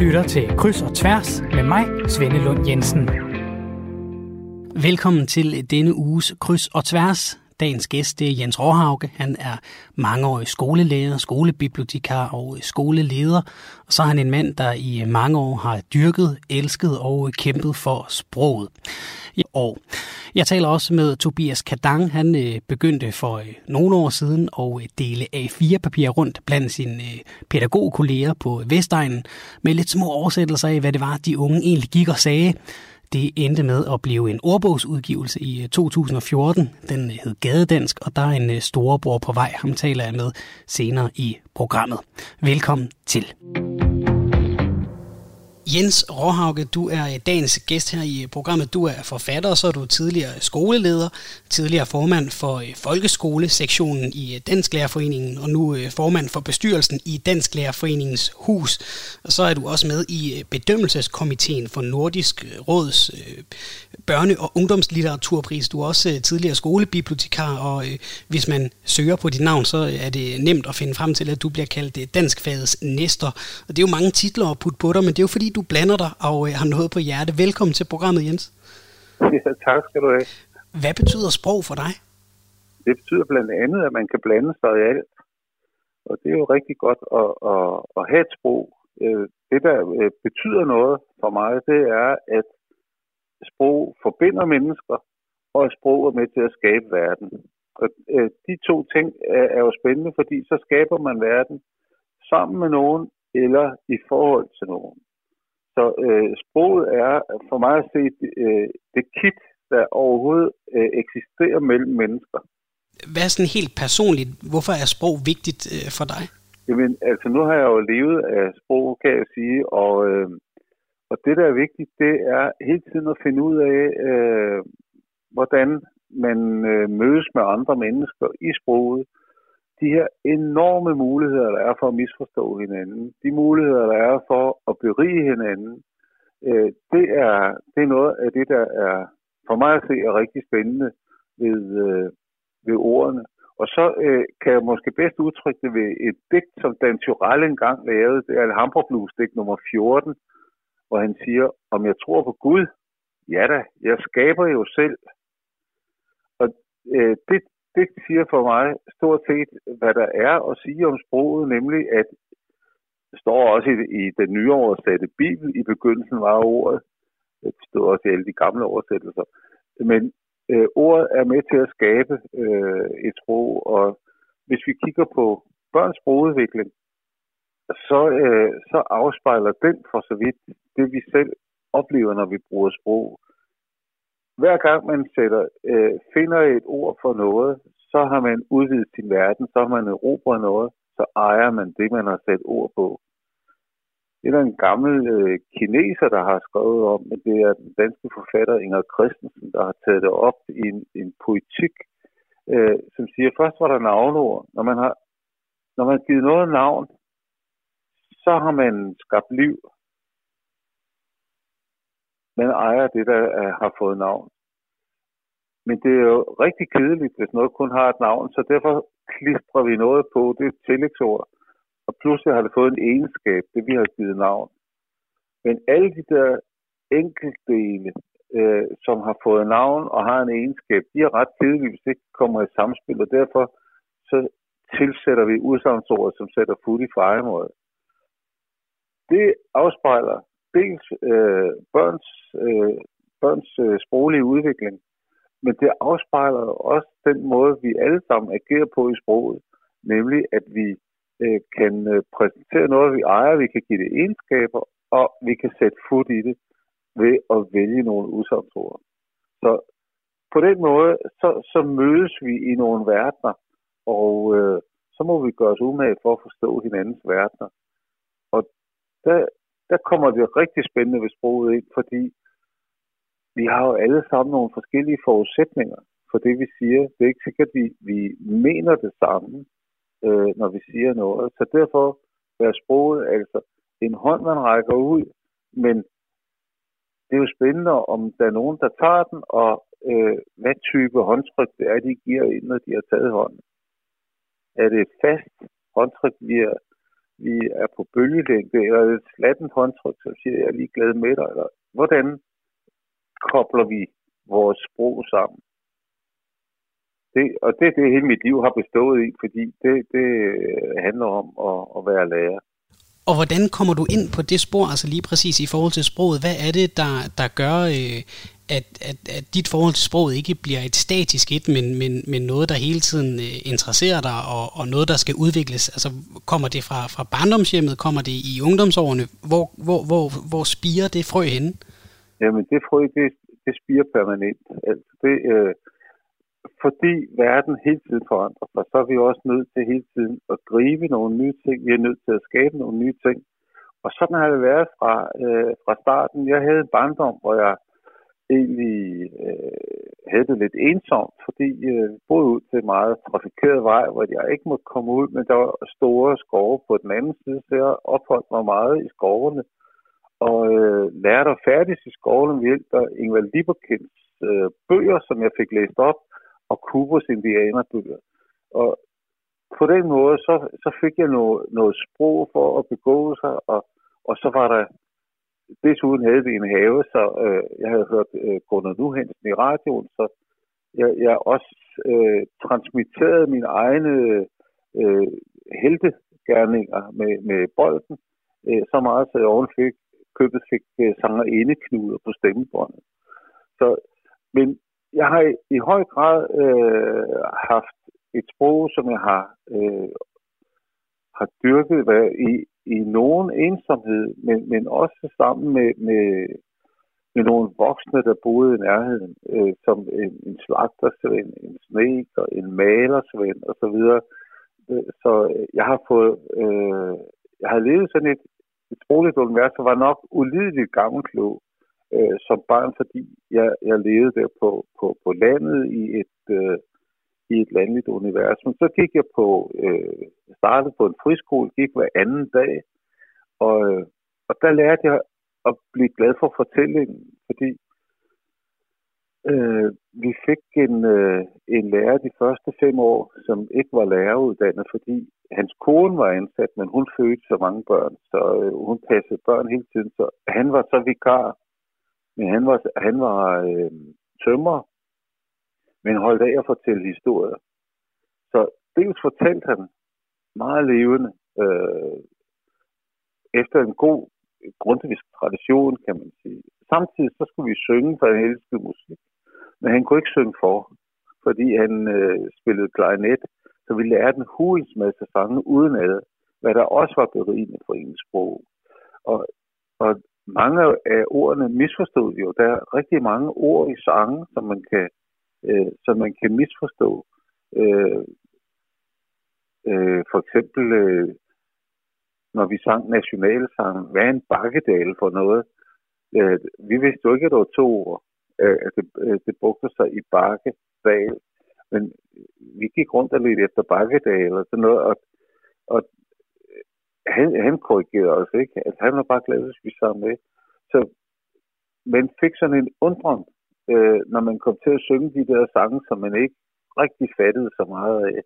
lytter til Kryds og Tværs med mig, Svende Lund Jensen. Velkommen til denne uges Kryds og Tværs. Dagens gæst det er Jens Råhauke. Han er mangeårig skolelærer, skolebibliotekar og skoleleder. Og så er han en mand, der i mange år har dyrket, elsket og kæmpet for sproget. Og jeg taler også med Tobias Kadang. Han øh, begyndte for øh, nogle år siden at øh, dele A4-papir rundt blandt sine pædagogkolleger på Vestegnen med lidt små oversættelser af, hvad det var, de unge egentlig gik og sagde. Det endte med at blive en ordbogsudgivelse i øh, 2014. Den øh, hed Gadedansk, og der er en øh, storebror på vej. Ham taler jeg med senere i programmet. Velkommen til. Jens Råhauke, du er øh, dagens gæst her i øh, programmet. Du er forfatter, og så er du tidligere skoleleder, tidligere formand for øh, folkeskolesektionen i Dansk Lærerforeningen, og nu formand for bestyrelsen i Dansk Lærerforeningens hus. Og så er du også med i bedømmelseskomiteen for Nordisk Råds børne- og ungdomslitteraturpris. Du er også tidligere skolebibliotekar, og hvis man søger på dit navn, så er det nemt at finde frem til, at du bliver kaldt danskfagets næster. Og det er jo mange titler at putte på dig, men det er jo fordi, du du blander dig og øh, har noget på hjerte. Velkommen til programmet, Jens. Ja, tak skal du have. Hvad betyder sprog for dig? Det betyder blandt andet, at man kan blande sig i alt. Og det er jo rigtig godt at, at, at have et sprog. Øh, det, der øh, betyder noget for mig, det er, at sprog forbinder mennesker, og at sprog er med til at skabe verden. Og de to ting er jo spændende, fordi så skaber man verden sammen med nogen eller i forhold til nogen. Så øh, sproget er for mig at se øh, det kit, der overhovedet øh, eksisterer mellem mennesker. Hvad er sådan helt personligt? Hvorfor er sprog vigtigt øh, for dig? Jamen, altså nu har jeg jo levet af sprog, kan jeg sige, og, øh, og det, der er vigtigt, det er hele tiden at finde ud af, øh, hvordan man øh, mødes med andre mennesker i sproget, de her enorme muligheder, der er for at misforstå hinanden, de muligheder, der er for at berige hinanden, øh, det, er, det er noget af det, der er for mig at se er rigtig spændende ved, øh, ved ordene. Og så øh, kan jeg måske bedst udtrykke det ved et digt, som Dan Tyrell engang lavede. Det er Alhambra Blues digt nummer 14, hvor han siger, om jeg tror på Gud, ja da, jeg skaber jo selv. Og øh, det, det siger for mig stort set, hvad der er at sige om sproget, nemlig at det står også i, i den nye oversatte bibel, i begyndelsen var ordet, det stod også i alle de gamle oversættelser, men øh, ordet er med til at skabe øh, et sprog, og hvis vi kigger på børns sprogudvikling, så, øh, så afspejler den for så vidt det, vi selv oplever, når vi bruger sprog hver gang man sætter, øh, finder et ord for noget, så har man udvidet sin verden, så har man erobret noget, så ejer man det, man har sat ord på. Det er der en gammel øh, kineser, der har skrevet om, men det er den danske forfatter Inger Christensen, der har taget det op i en, en poetik, øh, som siger, først var der navnord. Når man har, når man har givet noget navn, så har man skabt liv man ejer det, der er, har fået navn. Men det er jo rigtig kedeligt, hvis noget kun har et navn, så derfor klistrer vi noget på, det er et tillægsord, og pludselig har det fået en egenskab, det vi har givet navn. Men alle de der enkeltdele, øh, som har fået navn og har en egenskab, de er ret kedelige, hvis det ikke kommer i samspil, og derfor så tilsætter vi udsagnsord, som sætter fod i fejemåde. Det afspejler dels øh, børns, øh, børns øh, sproglige udvikling, men det afspejler også den måde, vi alle sammen agerer på i sproget, nemlig at vi øh, kan øh, præsentere noget, vi ejer, vi kan give det egenskaber, og vi kan sætte fod i det ved at vælge nogle udsagnsord. Så på den måde, så, så mødes vi i nogle verdener, og øh, så må vi gøre os umage for at forstå hinandens verdener. Og der, der kommer det rigtig spændende ved sproget ind, fordi vi har jo alle sammen nogle forskellige forudsætninger for det, vi siger. Det er ikke sikkert, at vi, vi mener det samme, øh, når vi siger noget. Så derfor er sproget altså en hånd, man rækker ud, men det er jo spændende, om der er nogen, der tager den, og øh, hvad type håndtryk det er, de giver ind, når de har taget hånden. Er det et fast håndtryk, vi er vi er på bølgelængde, eller et slatten håndtryk, så siger jeg, jeg er lige glad med dig, eller hvordan kobler vi vores sprog sammen? Det, og det er det, hele mit liv har bestået i, fordi det, det øh, handler om at, at være lærer. Og hvordan kommer du ind på det spor, altså lige præcis i forhold til sproget? Hvad er det, der, der gør, øh, at, at, at dit forhold til sproget ikke bliver et statisk et, men, men, men noget, der hele tiden øh, interesserer dig, og, og noget, der skal udvikles? Altså, kommer det fra, fra barndomshjemmet? Kommer det i ungdomsårene? Hvor, hvor, hvor, hvor spiger det frø henne? Jamen, det frø, det, det spiger permanent. Altså, det, øh, fordi verden hele tiden forandrer sig, så er vi også nødt til hele tiden at gribe nogle nye ting. Vi er nødt til at skabe nogle nye ting. Og sådan har det været fra, øh, fra starten. Jeg havde en barndom, hvor jeg egentlig øh, havde det lidt ensomt, fordi jeg øh, boede ud til en meget trafikeret vej, hvor jeg ikke måtte komme ud, men der var store skove på den anden side, så jeg opholdt mig meget i skovene og øh, lærte at færdes i skovene ved hjælp af Ingvald Lieberkinds øh, bøger, som jeg fik læst op, og Kubos indianerbøger. Og på den måde, så, så fik jeg noget, noget sprog for at begå sig, og, og så var der desuden havde vi en have, så øh, jeg havde hørt øh, Gunnar Nuhensen i radioen, så jeg, jeg også øh, transmitterede mine egne øh, heltegærninger med, med bolden, øh, så meget, så jeg ovenfik købet fik øh, sanger indeknuder på stemmebåndet. Så, men jeg har i, i høj grad øh, haft et sprog, som jeg har, øh, har dyrket hvad, i, i nogen ensomhed, men, men også sammen med, med, med nogle voksne, der boede i nærheden, øh, som en, en slagtersvend, en sneker, en malersvend osv. Øh, så jeg har fået, øh, jeg har levet sådan et, et sprogligt univers, der var nok ulideligt gammelklog øh, som barn, fordi jeg, jeg levede der på, på, på landet i et, øh, i et landligt univers. Men så gik jeg på, øh, startede på en friskole, gik hver anden dag, og, øh, og der lærte jeg at blive glad for fortællingen, fordi øh, vi fik en, øh, en lærer de første fem år, som ikke var læreruddannet, fordi hans kone var ansat, men hun fødte så mange børn, så øh, hun passede børn hele tiden, så han var så vikar men han var, han var øh, tømmer, men holdt af at fortælle historier. Så dels fortalte han meget levende, øh, efter en god grundvisk tradition, kan man sige. Samtidig så skulle vi synge, for han elskede musik. Men han kunne ikke synge for, fordi han øh, spillede klarinet. Så vi lærte en hulens masse sange uden ad, hvad der også var berigende for ens sprog. Og, og mange af ordene misforstod vi jo. Der er rigtig mange ord i sange, som man kan, øh, som man kan misforstå. Øh, øh, for eksempel, øh, når vi sang nationalsang, hvad er en bakkedal for noget? Øh, vi vidste jo ikke, at det var to ord. Øh, at det, øh, det brugte sig i bakkedal. Men vi gik rundt og lidt efter bakkedal og sådan noget, og, og han, han korrigerede os ikke. At han var bare glad, hvis vi sang med. Så man fik sådan en undren, øh, når man kom til at synge de der sange, som man ikke rigtig fattede så meget af.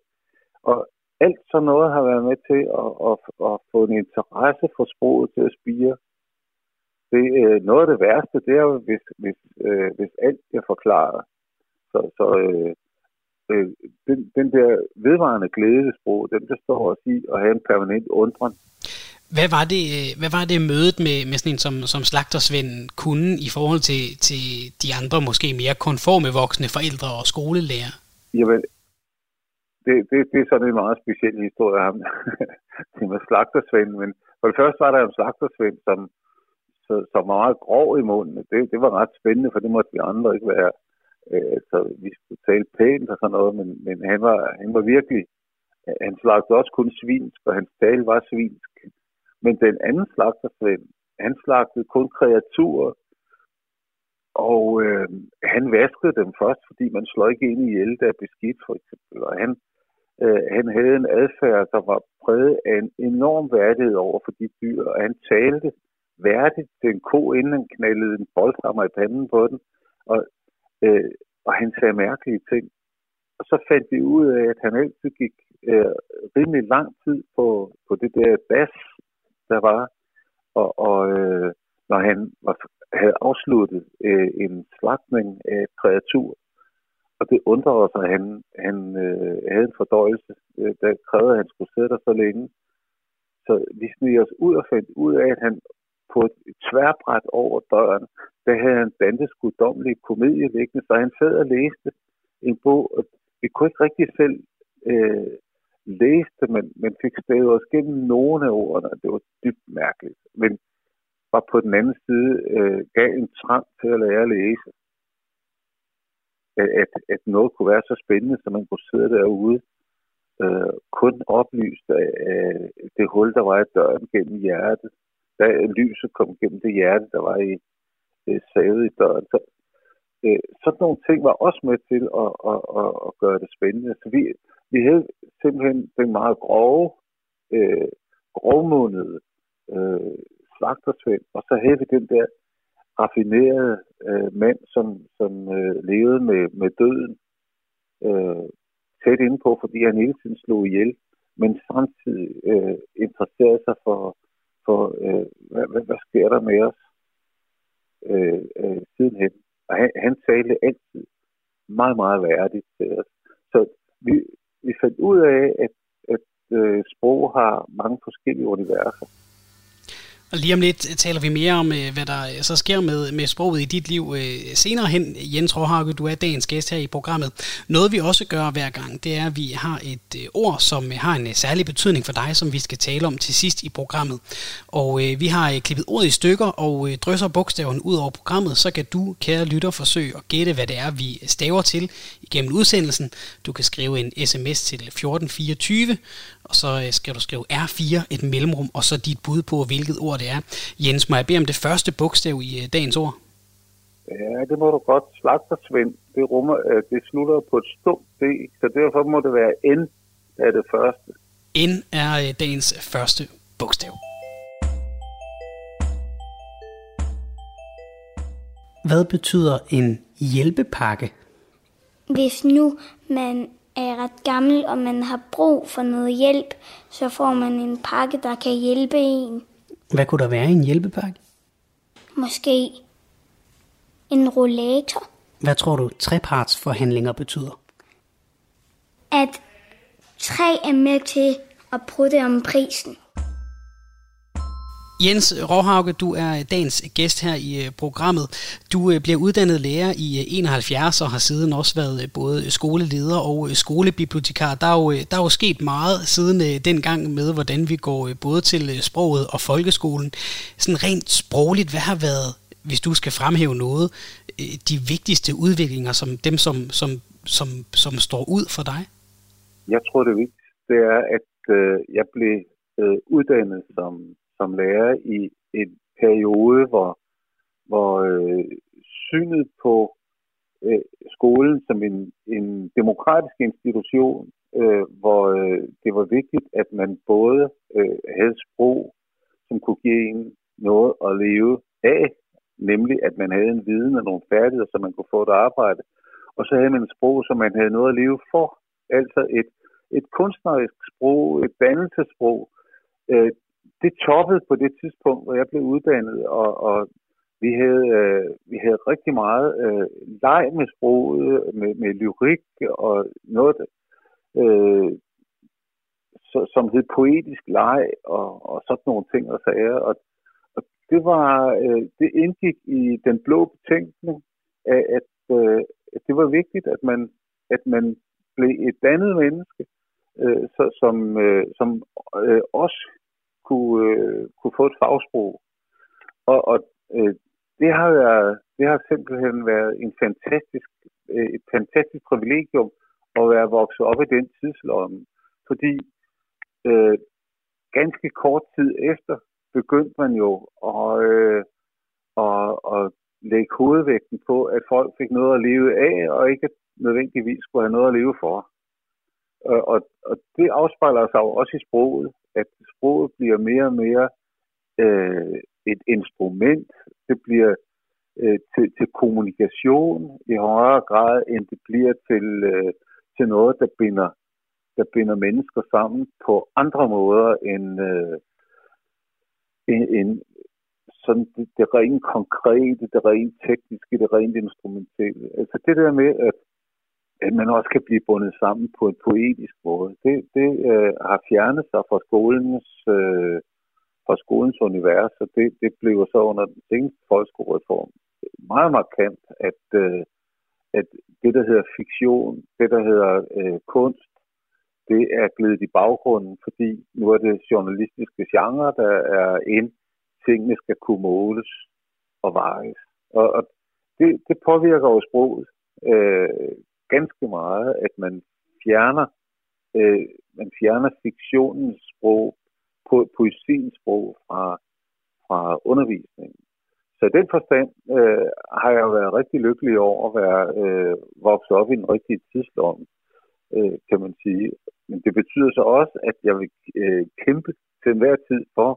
Og alt sådan noget har været med til at, at, at få en interesse for sproget til at spire. Det, øh, noget af det værste, det er jo, hvis, hvis, øh, hvis alt bliver forklaret. Så, så øh, øh, den, den der vedvarende glæde sprog, den består også i at have en permanent undren. Hvad var det, øh, hvad var det mødet med, med sådan en som, som slagtersvend kunne i forhold til, til de andre måske mere konforme voksne forældre og skolelærer? Jamen, det, det, det er sådan en meget speciel historie af ham. det med slagtersvend, men for det første var der en slagtersvend, som, som var meget grov i munden. Det, det var ret spændende, for det måtte vi andre ikke være. Øh, så vi skulle tale pænt og sådan noget, men, men han, var, han var virkelig, øh, han slagte også kun svinsk, og hans tale var svinsk. Men den anden slagtersvend, han slagtede kun kreaturer, og øh, han vaskede dem først, fordi man slår ikke ind i el, der er beskidt, for eksempel. Og han, øh, han havde en adfærd, der var præget af en enorm værdighed over for de dyr, og han talte værdigt til en ko, inden han knaldede en boldrammer i panden på den. Og øh, og han sagde mærkelige ting. Og så fandt vi ud af, at han altid gik øh, rimelig lang tid på, på det der bas, der var, og, og øh, når han var, havde afsluttet øh, en slagtning af et kreatur, og det undrede os, at han, han øh, havde en fordøjelse, øh, der krævede, at han skulle sidde der så længe. Så vi sneg os ud og fandt ud af, at han på et tværbræt over døren, der havde han Dantes guddommelige komedie liggende, så han sad og læste en bog, og vi kunne ikke rigtig selv øh, læste, men, men fik stadig os gennem nogle af ordene, og det var dybt mærkeligt. Men var på den anden side øh, gav en trang til at lære at læse. At, at noget kunne være så spændende, så man kunne sidde derude, øh, kun oplyst af, af det hul, der var i døren gennem hjertet. Da lyset kom gennem det hjerte, der var i øh, savet i døren. Så, øh, sådan nogle ting var også med til at, at, at, at gøre det spændende. Så vi, vi havde simpelthen den meget grove, øh, grovmundede øh, slagtersvend, og så havde vi den der raffinerede øh, mand, som, som øh, levede med, med døden øh, tæt inde på, fordi han hele tiden slog ihjel, men samtidig øh, interesserede sig for, for øh, hvad, hvad, hvad sker der med os øh, øh, sidenhen. Og han, han talte altid meget, meget værdigt til os. Så vi, vi fandt ud af, at, at øh, sprog har mange forskellige universer. Og lige om lidt øh, taler vi mere om, øh, hvad der øh, så sker med, med sproget i dit liv senere hen. Jens Råhauke, du er dagens gæst her i programmet. Noget vi også gør hver gang, det er, at vi har et ord, som har en særlig betydning for dig, som vi skal tale om til sidst i programmet. Og vi har klippet ordet i stykker og drysser bogstaven ud over programmet, så kan du, kære lytter, forsøge at gætte, hvad det er, vi staver til igennem udsendelsen. Du kan skrive en sms til 1424, og så øh, skal du skrive R4, et mellemrum, og så dit bud på, hvilket ord det er. Jens, må jeg bede om det første bogstav i øh, dagens ord? Ja, det må du godt. Slagtersvind, det, rummer, øh, det slutter på et stumt D, så derfor må det være N af det første. N er dagens første bogstav. Hvad betyder en hjælpepakke? Hvis nu man er ret gammel, og man har brug for noget hjælp, så får man en pakke, der kan hjælpe en. Hvad kunne der være i en hjælpepakke? Måske en rollator. Hvad tror du trepartsforhandlinger betyder? At tre er med til at prutte om prisen. Jens Råhauke, du er dagens gæst her i øh, programmet. Du øh, bliver uddannet lærer i øh, 71 og har siden også været både skoleleder og skolebibliotekar. Der er jo, der er jo sket meget siden dengang med, hvordan vi går både til sproget og folkeskolen. Sådan rent sprogligt, hvad har været, hvis du skal fremhæve noget, de vigtigste udviklinger, som dem, som, som, som, som står ud for dig? Jeg tror, det vigtigste er, at jeg blev uddannet som som lærer i en periode, hvor, hvor øh, synet på øh, skolen som en, en demokratisk institution, øh, hvor øh, det var vigtigt, at man både øh, havde sprog, som kunne give en noget at leve af, nemlig at man havde en viden og nogle færdigheder, så man kunne få et arbejde, og så havde man et sprog, som man havde noget at leve for, altså et, et kunstnerisk sprog, et dannelsesprog, øh, det toppede på det tidspunkt, hvor jeg blev uddannet, og, og vi havde, øh, vi havde rigtig meget øh, leg med sproget, med, med lyrik og noget, øh, så, som hed poetisk leg og, og sådan nogle ting og sager. Og, og det var øh, det indgik i den blå betænkning, at, at, øh, at det var vigtigt, at man, at man blev et dannet menneske, øh, så, som, øh, som øh, også kunne, øh, kunne få et fagsprog. Og, og øh, det har været, det har simpelthen været en fantastisk, øh, et fantastisk privilegium at være vokset op i den tidslomme. Fordi øh, ganske kort tid efter begyndte man jo at, øh, at, at lægge hovedvægten på, at folk fik noget at leve af, og ikke nødvendigvis skulle have noget at leve for. Og, og det afspejler sig jo også i sproget at sproget bliver mere og mere øh, et instrument. Det bliver øh, til, til kommunikation i højere grad, end det bliver til, øh, til noget, der binder der binder mennesker sammen på andre måder end, øh, end, end sådan det, det rent konkrete, det rent tekniske, det rent instrumentelle. Altså det der med, at, at man også kan blive bundet sammen på en poetisk måde, det, det øh, har fjernet sig fra skolens, øh, fra skolens univers, og det, det blev så under den seneste folkeskolereform meget markant, at, øh, at det, der hedder fiktion, det, der hedder øh, kunst, det er blevet i baggrunden, fordi nu er det journalistiske genre, der er ind. Tingene skal kunne måles og vejes. Og, og det, det påvirker jo sproget øh, ganske meget, at man fjerner, øh, man fjerner fiktionens sprog, po, poesiens sprog fra, fra undervisningen. Så i den forstand øh, har jeg været rigtig lykkelig over at være øh, vokset op i en rigtig tidslom, øh, kan man sige. Men det betyder så også, at jeg vil øh, kæmpe til enhver tid for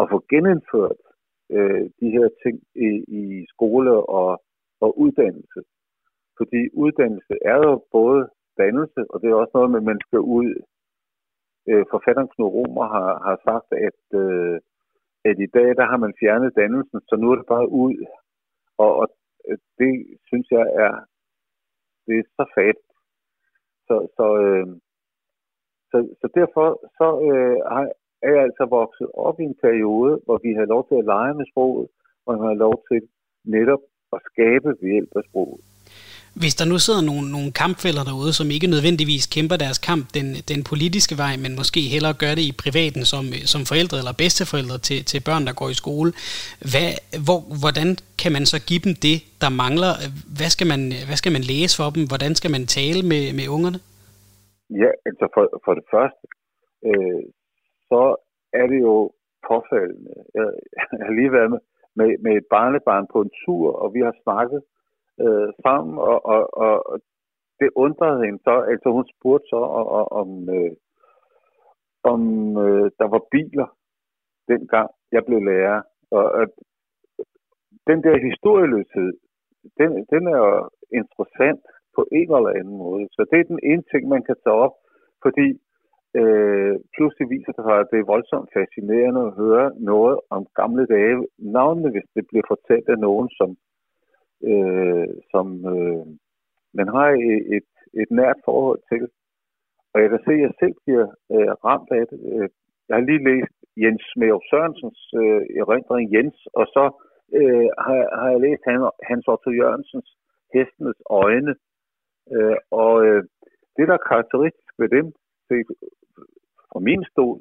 at få genindført øh, de her ting i, i skole og, og uddannelse. Fordi uddannelse er jo både dannelse, og det er også noget med, at man skal ud. Øh, forfatteren Knud Romer har, har sagt, at, øh, at i dag der har man fjernet dannelsen, så nu er det bare ud. Og, og øh, det synes jeg er, det er så fat. Så, så, øh, så, så derfor så øh, er jeg altså vokset op i en periode, hvor vi har lov til at lege med sproget, og man har lov til netop at skabe ved hjælp af sproget. Hvis der nu sidder nogle, nogle kampfælder derude, som ikke nødvendigvis kæmper deres kamp den, den politiske vej, men måske hellere gør det i privaten som, øh, som forældre eller bedsteforældre til, til børn, der går i skole, hvad, hvor, hvordan kan man så give dem det, der mangler? Hvad skal man, hvad skal man læse for dem? Hvordan skal man tale med, med ungerne? Ja, altså for, for det første, øh, så er det jo påfaldende. Jeg, jeg har lige været med, med, med et barnebarn på en tur, og vi har snakket øh, Øh, sammen, og, og, og det undrede hende så, altså hun spurgte så om, om, øh, om øh, der var biler, dengang jeg blev lærer. Og at den der historieløshed, den, den er jo interessant på en eller anden måde. Så det er den ene ting, man kan tage op, fordi øh, pludselig viser det sig, at det er voldsomt fascinerende at høre noget om gamle dage, navnene hvis det bliver fortalt af nogen, som, øh, som øh, man har et, et nært forhold til. Og jeg kan se, at jeg selv bliver øh, ramt af det. Øh, jeg har lige læst Jens Smerup Sørensens øh, erindring Jens, og så øh, har, har jeg læst Hans Otto Jørgensens Hestenes Øjne. Øh, og øh, det, der er karakteristisk ved dem, set fra min stol,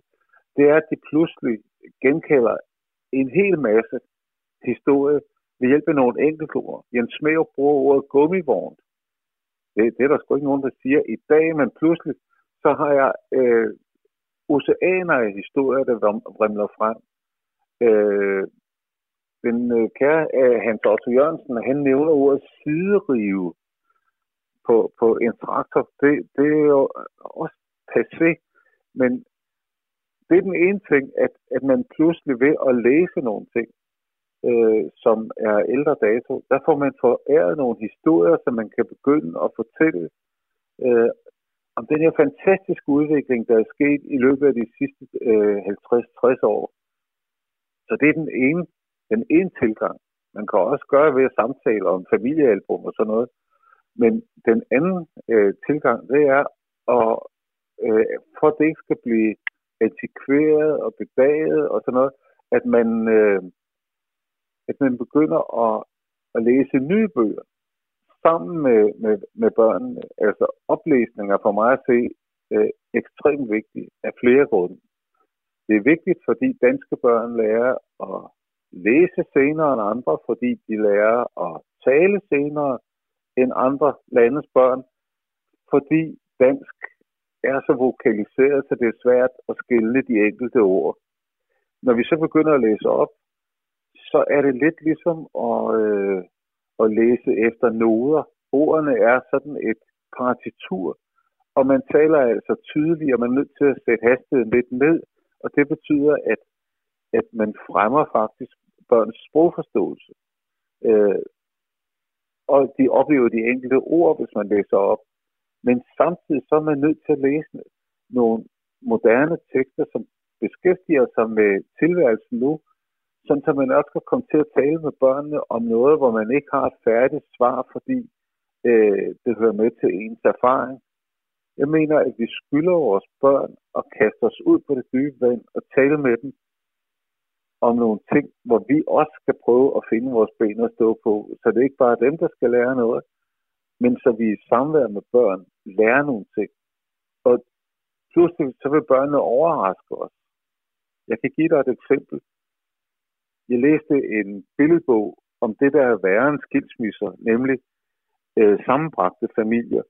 det er, at de pludselig genkalder en hel masse historie ved hjælp af nogle enkelte ord. Jens Smerup bruger ordet gummivogn. Det, det er der sgu ikke nogen, der siger i dag, men pludselig så har jeg øh, oceaner af historier, der vrimler frem. Øh, den øh, kære øh, Hans Otto Jørgensen, han nævner ordet siderive på, på en traktor. Det, det er jo også passé, men det er den ene ting, at, at man pludselig ved at læse nogle ting, øh, som er ældre dato, der får man foræret nogle historier, som man kan begynde at fortælle øh, om den her fantastiske udvikling, der er sket i løbet af de sidste øh, 50-60 år. Så det er den ene, den ene tilgang. Man kan også gøre ved at samtale om familiealbum og sådan noget. Men den anden øh, tilgang, det er at øh, for at det ikke skal blive antikveret og bedaget og sådan noget, at man, øh, at man begynder at, at læse nye bøger sammen med, med, med børnene. Altså oplæsninger for mig at se øh, ekstremt vigtigt af flere grunde. Det er vigtigt, fordi danske børn lærer at læse senere end andre, fordi de lærer at tale senere end andre landes børn, fordi dansk er så vokaliseret, så det er svært at skille de enkelte ord. Når vi så begynder at læse op, så er det lidt ligesom at, øh, at læse efter noder. Ordene er sådan et partitur, og man taler altså tydeligt, og man er nødt til at sætte hastigheden lidt ned, og det betyder, at, at man fremmer faktisk børns sprogforståelse. Øh, og de oplever de enkelte ord, hvis man læser op. Men samtidig så er man nødt til at læse nogle moderne tekster, som beskæftiger sig med tilværelsen nu, sådan så man også kan komme til at tale med børnene om noget, hvor man ikke har et færdigt svar, fordi øh, det hører med til ens erfaring. Jeg mener, at vi skylder vores børn at kaste os ud på det dybe vand og tale med dem om nogle ting, hvor vi også skal prøve at finde vores ben at stå på. Så det er ikke bare dem, der skal lære noget, men så vi i samvær med børn lærer nogle ting. Og pludselig så vil børnene overraske os. Jeg kan give dig et eksempel. Jeg læste en billedbog om det, der er værre end skilsmisser, nemlig øh, sammenbragte familier.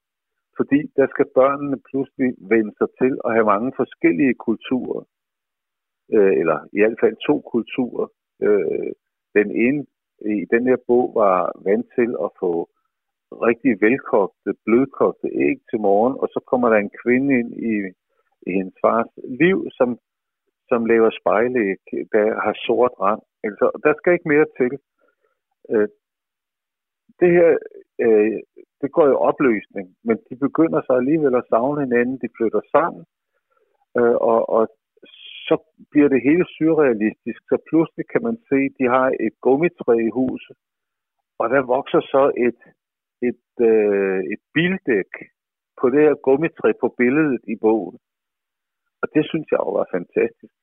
Fordi der skal børnene pludselig vende sig til at have mange forskellige kulturer. Øh, eller i hvert fald to kulturer. Øh, den ene i den her bog var vant til at få rigtig velkogte, blødkogte æg til morgen, og så kommer der en kvinde ind i, i hendes fars liv, som, som laver spejlæg, der har sort rand. Altså, der skal ikke mere til. Øh, det her, øh, det går i opløsning, men de begynder så alligevel at savne hinanden, de flytter sammen, øh, og, og så bliver det hele surrealistisk, så pludselig kan man se, at de har et gummitræ i huset, og der vokser så et, et, øh, et bildæk på det her gummitræ på billedet i bogen. Og det synes jeg jo var fantastisk.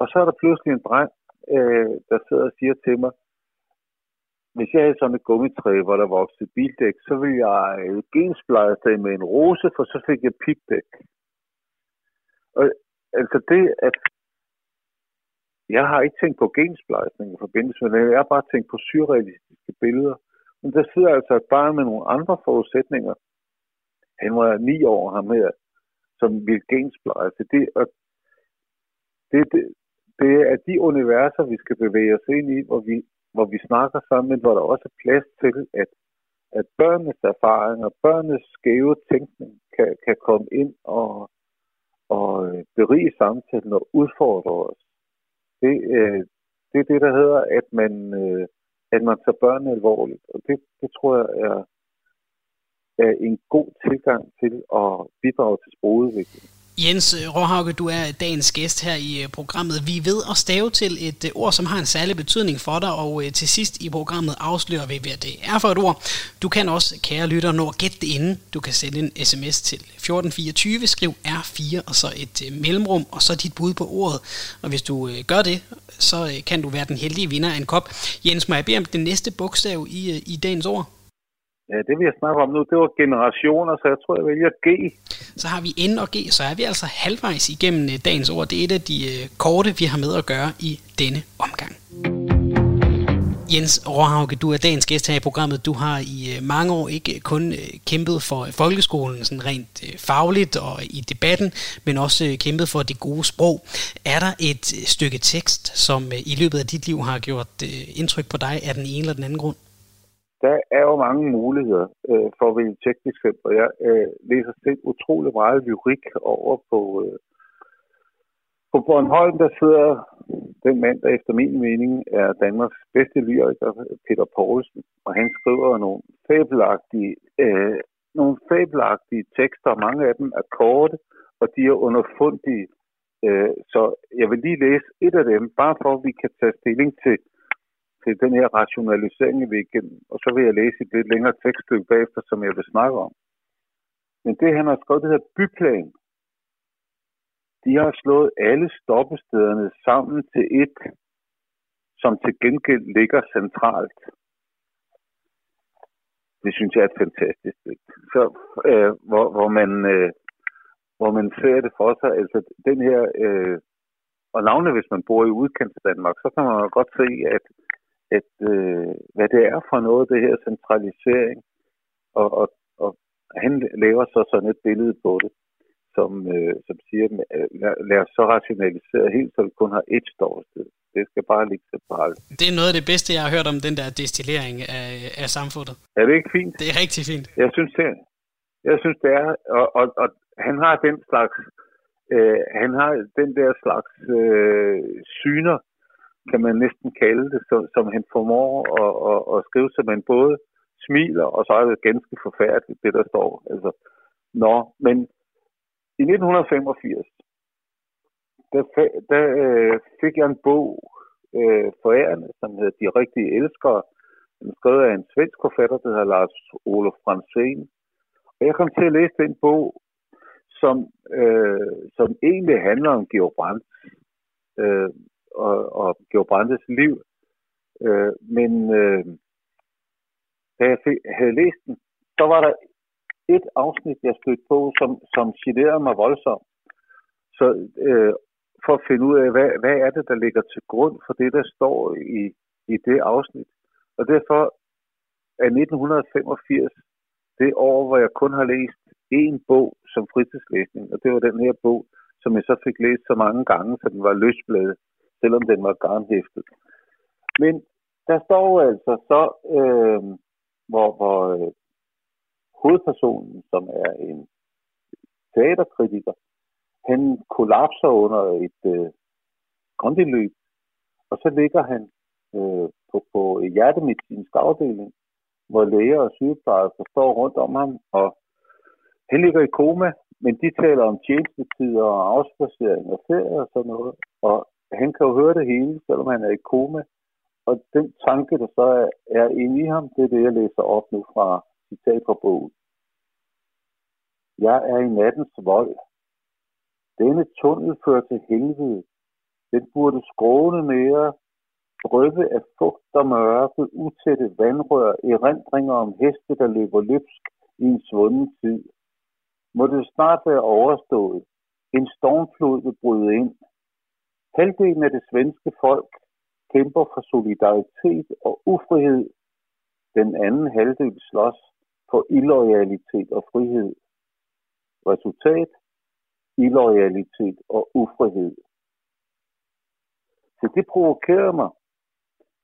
Og så er der pludselig en dreng, øh, der sidder og siger til mig, hvis jeg havde sådan et gummitræ, hvor der voksede bildæk, så ville jeg øh, gensplejse med en rose, for så fik jeg pigdæk. Og altså det, at jeg har ikke tænkt på gensplejsning i forbindelse med det, jeg har bare tænkt på surrealistiske billeder. Men der sidder altså et barn med nogle andre forudsætninger. Han var ni år ham her, som vil gensplejse. Det, og det, det, det er de universer, vi skal bevæge os ind i, hvor vi, hvor vi snakker sammen, men hvor der også er plads til, at, at børnenes erfaringer, børnenes skæve tænkning kan, kan komme ind og, og øh, berige samtalen og udfordre os. Det, øh, det er det, der hedder, at man, øh, at man tager børnene alvorligt. Og det, det tror jeg er, er en god tilgang til at bidrage til sprogudviklingen. Jens Råhauke, du er dagens gæst her i øh, programmet. Vi er ved at stave til et øh, ord, som har en særlig betydning for dig, og øh, til sidst i programmet afslører vi, hvad det er for et ord. Du kan også, kære lytter, nå at gætte det inden. Du kan sende en sms til 1424, skriv R4 og så et mellemrum, og så dit bud på ordet. Og hvis du gør det, så kan du være den heldige vinder af en kop. Jens, må jeg bede om det næste bogstav i, i dagens ord? Ja, det vi har snakket om nu, det var generationer, så jeg tror, jeg vælger G. Så har vi N og G, så er vi altså halvvejs igennem øh, dagens ord. Det er et af de øh, korte, vi har med at gøre i denne omgang. Jens Råhauke, du er dagens gæst her i programmet. Du har i øh, mange år ikke kun kæmpet for folkeskolen sådan rent fagligt og i debatten, men også kæmpet for det gode sprog. Er der et stykke tekst, som i løbet af dit liv har gjort indtryk på dig af den ene eller den anden grund? Der er jo mange muligheder øh, for at vælge teknisk og Jeg øh, læser selv utrolig meget lyrik over på, øh, på Bornholm, der sidder den mand, der efter min mening er Danmarks bedste lyriker, Peter Poulsen, og han skriver nogle fabelagtige, øh, nogle fabelagtige tekster, mange af dem er korte, og de er underfundige. Øh, så jeg vil lige læse et af dem, bare for at vi kan tage stilling til, til den her rationalisering, vi igennem. Og så vil jeg læse et lidt længere tekststykke bagefter, som jeg vil snakke om. Men det, han har skrevet, det hedder byplan. De har slået alle stoppestederne sammen til et, som til gengæld ligger centralt. Det synes jeg er et fantastisk Så, øh, hvor, hvor, man, øh, hvor man ser det for sig, altså den her, øh, og navnet hvis man bor i udkants Danmark, så kan man godt se, at at øh, hvad det er for noget, det her centralisering. Og, og, og han laver så sådan et billede på det, som, øh, som siger, lad, lad os så rationalisere helt, så vi kun har et ståsted. Det skal bare ligge separat. Det er noget af det bedste, jeg har hørt om den der destillering af, af samfundet. Er det ikke fint? Det er rigtig fint. Jeg synes, det, jeg synes, det er. Og, og, og han har den slags, øh, han har den der slags øh, syner, kan man næsten kalde det, som, som han formår at, at, at skrive, så man både smiler, og så er det ganske forfærdeligt, det der står. Altså, Nå, men i 1985, der, der øh, fik jeg en bog øh, forærende, som hedder De Rigtige Elskere. Den er skrevet af en svensk forfatter, der hedder Lars Olof Franzén. Og jeg kom til at læse den bog, som, øh, som egentlig handler om Georg Brandt øh, og, og Georg Brandes liv. Øh, men øh, da jeg fik, havde læst den, så var der et afsnit, jeg stødte på, som, som generede mig voldsomt. Så øh, for at finde ud af, hvad, hvad er det, der ligger til grund for det, der står i, i det afsnit. Og derfor er 1985 det år, hvor jeg kun har læst én bog som fritidslæsning, og det var den her bog, som jeg så fik læst så mange gange, så den var løsbladet, selvom den var garnhæftet. Men der står altså så, øh, hvor, hvor øh, hovedpersonen, som er en teaterkritiker, han kollapser under et øh, kondiløb, og så ligger han øh, på, på hjertemedicinsk afdeling, hvor læger og sygeplejersker står rundt om ham, og han ligger i koma, men de taler om tjenestetider og afspacering og ferie og sådan noget, og han kan jo høre det hele, selvom han er i koma, og den tanke, der så er, er inde i ham, det er det, jeg læser op nu fra citat fra bogen. Jeg er i nattens vold. Denne tunnel fører til helvede. Den burde skråne mere, drøbe af fugt og mørke, utætte vandrør, erindringer om heste, der løber løbsk i en svunden tid. Må det snart være overstået. En stormflod vil bryde ind. Halvdelen af det svenske folk kæmper for solidaritet og ufrihed. Den anden halvdel slås for illoyalitet og frihed. Resultat? Illoyalitet og ufrihed. Så det provokerer mig,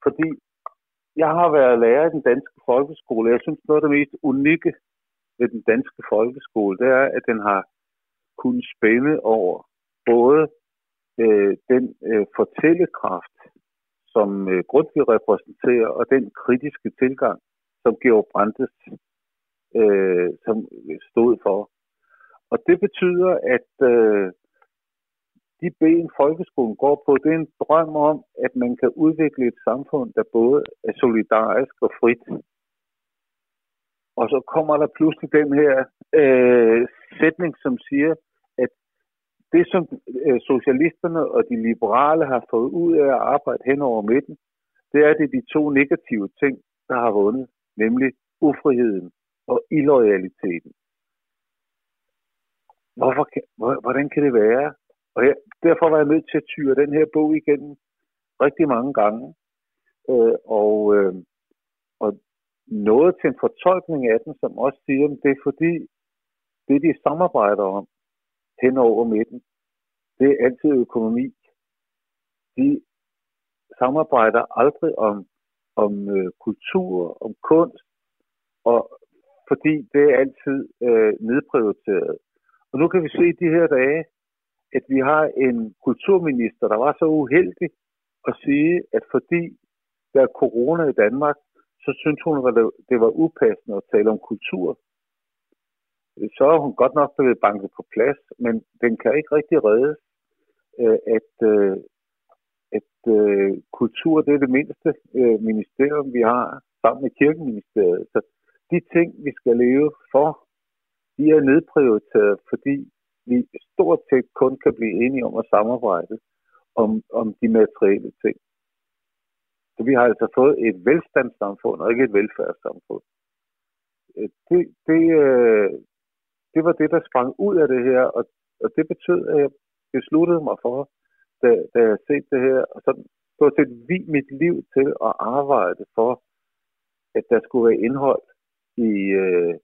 fordi jeg har været lærer i den danske folkeskole. Jeg synes, noget af det mest unikke ved den danske folkeskole, det er, at den har kunnet spænde over både øh, den øh, fortællekraft, som øh, Grundtvig repræsenterer, og den kritiske tilgang, som Georg Brandes øh, som stod for. Og det betyder, at øh, de ben, folkeskolen går på, det er en drøm om, at man kan udvikle et samfund, der både er solidarisk og frit. Og så kommer der pludselig den her øh, sætning, som siger, det, som øh, socialisterne og de liberale har fået ud af at arbejde hen over midten, det er det de to negative ting, der har vundet, nemlig ufriheden og illoyaliteten. Hvorfor, hvordan kan det være? Og jeg, derfor var jeg nødt til at tyre den her bog igennem rigtig mange gange. Øh, og, øh, og noget til en fortolkning af den, som også siger, at det er fordi, det de samarbejder om hen over midten, det er altid økonomi. De samarbejder aldrig om, om øh, kultur, om kunst, og fordi det er altid øh, nedprioriteret. Og nu kan vi se de her dage, at vi har en kulturminister, der var så uheldig at sige, at fordi der er corona i Danmark, så synes hun, at det var upassende at tale om kultur. Så er hun godt nok blevet banket på plads, men den kan ikke rigtig reddes, øh, at, øh, at øh, kultur det er det mindste øh, ministerium, vi har sammen med kirkeministeriet. Så de ting, vi skal leve for, de er nedprioriteret, fordi vi stort set kun kan blive enige om at samarbejde om, om de materielle ting. Så vi har altså fået et velstandssamfund og ikke et velfærdssamfund. Øh, det, det, øh, det var det, der sprang ud af det her, og, og det betød, at jeg besluttede mig for, da, da jeg set det her, og så stort set vi mit liv til at arbejde for, at der skulle være indhold i, øh,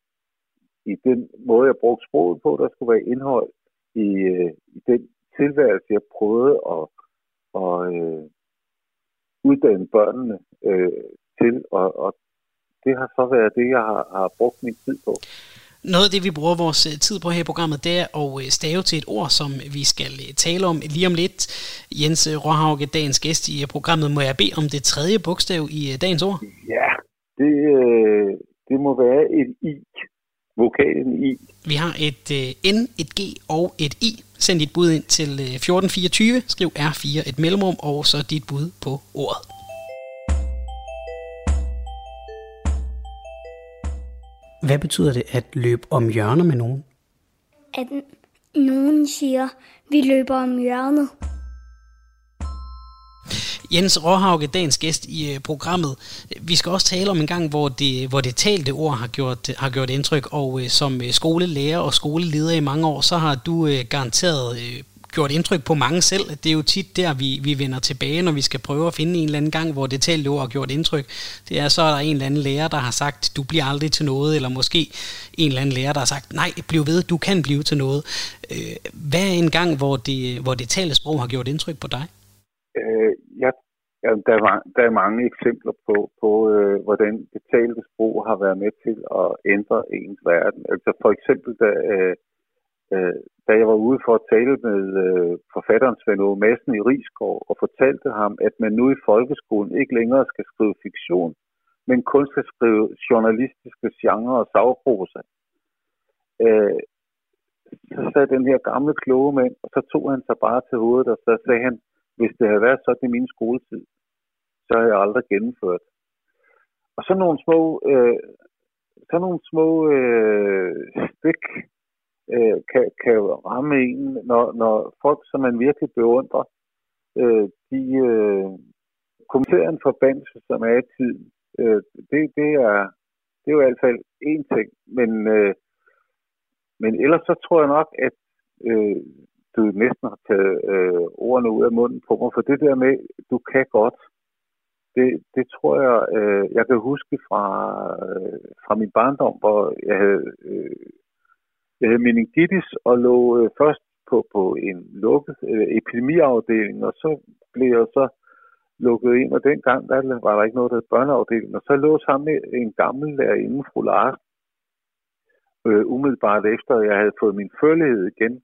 i den måde, jeg brugte sproget på. Der skulle være indhold i, øh, i den tilværelse, jeg prøvede at, at øh, uddanne børnene øh, til, og, og det har så været det, jeg har, har brugt min tid på. Noget af det, vi bruger vores øh, tid på her i programmet, det er at øh, stave til et ord, som vi skal tale om lige om lidt. Jens Råhauge, dagens gæst i programmet, må jeg bede om det tredje bogstav i dagens ord? Ja, det, det må være et I. vokalen i. Vi har et øh, N, et G og et I. Send dit bud ind til øh, 1424, skriv R4 et mellemrum, og så dit bud på ordet. Hvad betyder det at løbe om hjørner med nogen? At nogen siger, vi løber om hjørnet. Jens Råhauge, dagens gæst i øh, programmet. Vi skal også tale om en gang, hvor det, hvor det talte ord har gjort, har gjort indtryk, og øh, som øh, skolelærer og skoleleder i mange år, så har du garanteret gjort indtryk på mange selv. Det er jo tit der, vi, vi vender tilbage, når vi skal prøve at finde en eller anden gang, hvor det talte ord har gjort indtryk. Det er så, er der en eller anden lærer, der har sagt, du bliver aldrig til noget, eller måske en eller anden lærer, der har sagt, nej, bliv ved, du kan blive til noget. Øh, hvad er en gang, hvor det, hvor det talte sprog har gjort indtryk på dig? Øh, jeg, ja, der, er, der er mange eksempler på, på øh, hvordan det talte sprog har været med til at ændre ens verden. Altså for eksempel, da, øh, øh, da jeg var ude for at tale med øh, forfatteren Svend Aage Madsen i Rigskov og fortalte ham, at man nu i folkeskolen ikke længere skal skrive fiktion, men kun skal skrive journalistiske genre og sagprosa. Øh, så sagde den her gamle kloge mand, og så tog han sig bare til hovedet, og så sagde han, hvis det havde været sådan i min skoletid, så havde jeg aldrig gennemført. Og så nogle små, øh, så nogle små øh, stik øh, kan, kan ramme en, når, når folk, som man virkelig beundrer, øh, de øh, kommenterer en forbandelse, som er i tiden. Øh, det, det, er, det er jo i hvert fald én ting, men, øh, men ellers så tror jeg nok, at øh, du næsten har taget øh, ordene ud af munden på mig, for det der med, du kan godt, det, det tror jeg, øh, jeg kan huske fra, øh, fra min barndom, hvor jeg havde, øh, jeg havde meningitis og lå øh, først på, på en lukket øh, epidemiafdeling, og så blev jeg så lukket ind, og dengang der var der ikke noget, der hed børneafdeling, og så lå sammen med en gammel lærerinde, fru Lars, øh, umiddelbart efter, at jeg havde fået min følelighed igen,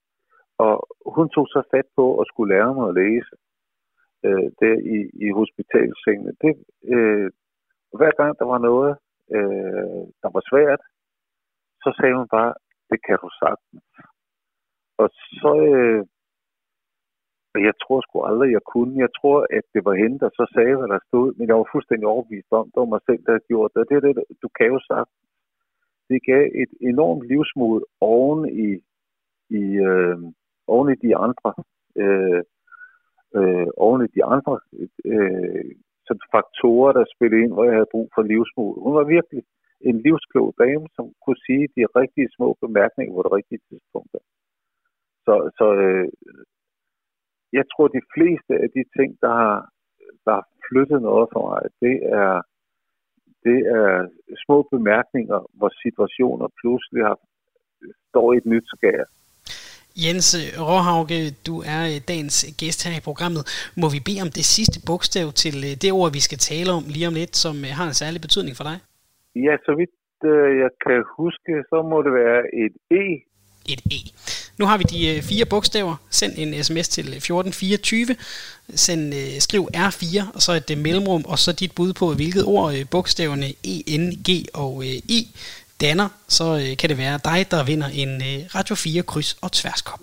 og hun tog så fat på at skulle lære mig at læse øh, der i, i hospitalsengene. Det, øh, hver gang der var noget, øh, der var svært, så sagde hun bare, det kan du sagtens. Og så, øh, jeg tror sgu aldrig, jeg kunne. Jeg tror, at det var hende, der så sagde, hvad der stod, men jeg var fuldstændig overbevist om, det var mig selv, der havde gjort det. Det er det, du kan jo sagtens. Det gav et enormt livsmod oven i, i, øh, oven i de andre, øh, øh, oven i de andre øh, sådan faktorer, der spillede ind, hvor jeg havde brug for livsmod. Hun var virkelig en livsklog dame, som kunne sige de rigtige små bemærkninger på det rigtige tidspunkt. Så, så øh, jeg tror, de fleste af de ting, der har, der har flyttet noget for mig, det er, det er små bemærkninger, hvor situationer pludselig har, står i et nyt skær. Jens Råhauge, du er øh, dagens gæst her i programmet. Må vi bede om det sidste bogstav til øh, det ord, vi skal tale om lige om lidt, som øh, har en særlig betydning for dig? Ja, så vidt øh, jeg kan huske, så må det være et E. Et E. Nu har vi de øh, fire bogstaver. Send en sms til øh, 1424. Send, skriv R4, og så et mellemrum, og så dit bud på, hvilket ord bogstaverne E, N, G og I danner, så øh, kan det være dig, der vinder en øh, Radio 4 kryds og tværskop.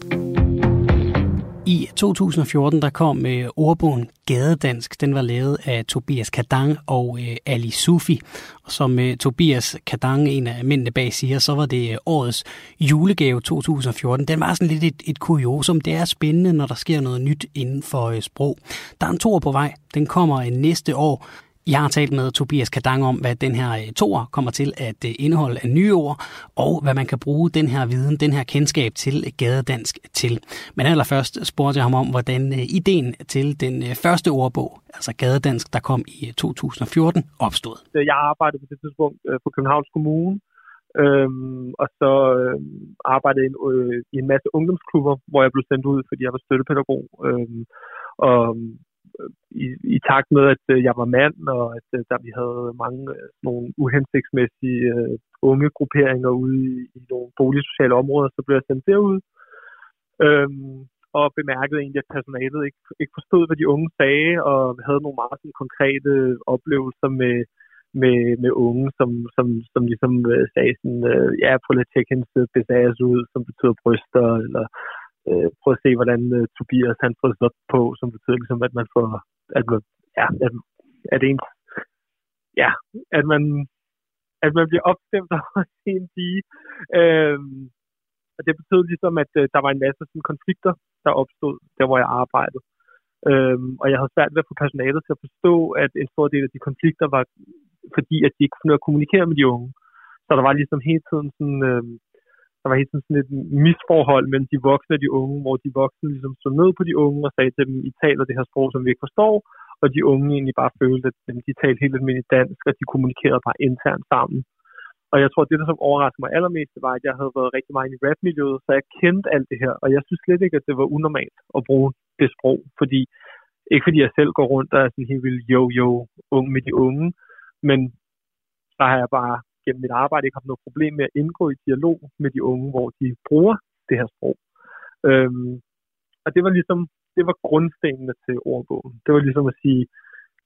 I 2014 der kom øh, ordbogen Gadedansk. Den var lavet af Tobias Kadang og øh, Ali Sufi. Og som øh, Tobias Kadang, en af mændene bag, siger, så var det øh, årets julegave 2014. Den var sådan lidt et, et kuriosum. Det er spændende, når der sker noget nyt inden for øh, sprog. Der er en tor på vej. Den kommer øh, næste år. Jeg har talt med Tobias Kadang om, hvad den her øh, toer kommer til at øh, indeholde af nye ord, og hvad man kan bruge den her viden, den her kendskab til gadedansk til. Men allerførst spurgte jeg ham om, hvordan øh, ideen til den første ordbog, altså gadedansk, der kom i 2014, opstod. Jeg arbejdede på det tidspunkt på Københavns Kommune, Øhm, og så øhm, arbejdede jeg øh, i en masse ungdomsklubber, hvor jeg blev sendt ud, fordi jeg var støttepædagog. Øhm, og øhm, i, i takt med, at øh, jeg var mand, og at øh, der vi havde mange øh, nogle uhensigtsmæssige uh, unge grupperinger ude i, i nogle boligsociale områder, så blev jeg sendt derud. Øhm, og bemærkede egentlig, at personalet ikke, ikke forstod, hvad de unge sagde, og havde nogle meget sådan, konkrete oplevelser med, med, med unge, som, som, som ligesom øh, sagde sådan, øh, ja, prøv lige at tjekke hendes øh, ud, som betyder bryster, eller øh, prøv at se, hvordan øh, Tobias han får op på, som betyder ligesom, at man får, at man, ja, at, at en, ja, at man, at man bliver opstemt over en pige. Øh, og det betød ligesom, at øh, der var en masse sådan, konflikter, der opstod, der hvor jeg arbejdede. Øhm, og jeg havde svært ved at få personalet til at forstå, at en stor del af de konflikter var fordi, at de ikke kunne at kommunikere med de unge. Så der var ligesom hele tiden sådan, øh, der var helt tiden sådan et misforhold mellem de voksne og de unge, hvor de voksne ligesom stod ned på de unge og sagde til dem, I taler det her sprog, som vi ikke forstår, og de unge egentlig bare følte, at de talte helt almindeligt dansk, og de kommunikerede bare internt sammen. Og jeg tror, det, der som overraskede mig allermest, var, at jeg havde været rigtig meget i rapmiljøet, så jeg kendte alt det her, og jeg synes slet ikke, at det var unormalt at bruge det sprog, fordi ikke fordi jeg selv går rundt og er sådan helt vildt yo-yo ung med de unge, men der har jeg bare gennem mit arbejde ikke haft noget problem med at indgå i dialog med de unge, hvor de bruger det her sprog. Øhm, og det var ligesom, det var grundstenene til ordbogen. Det var ligesom at sige,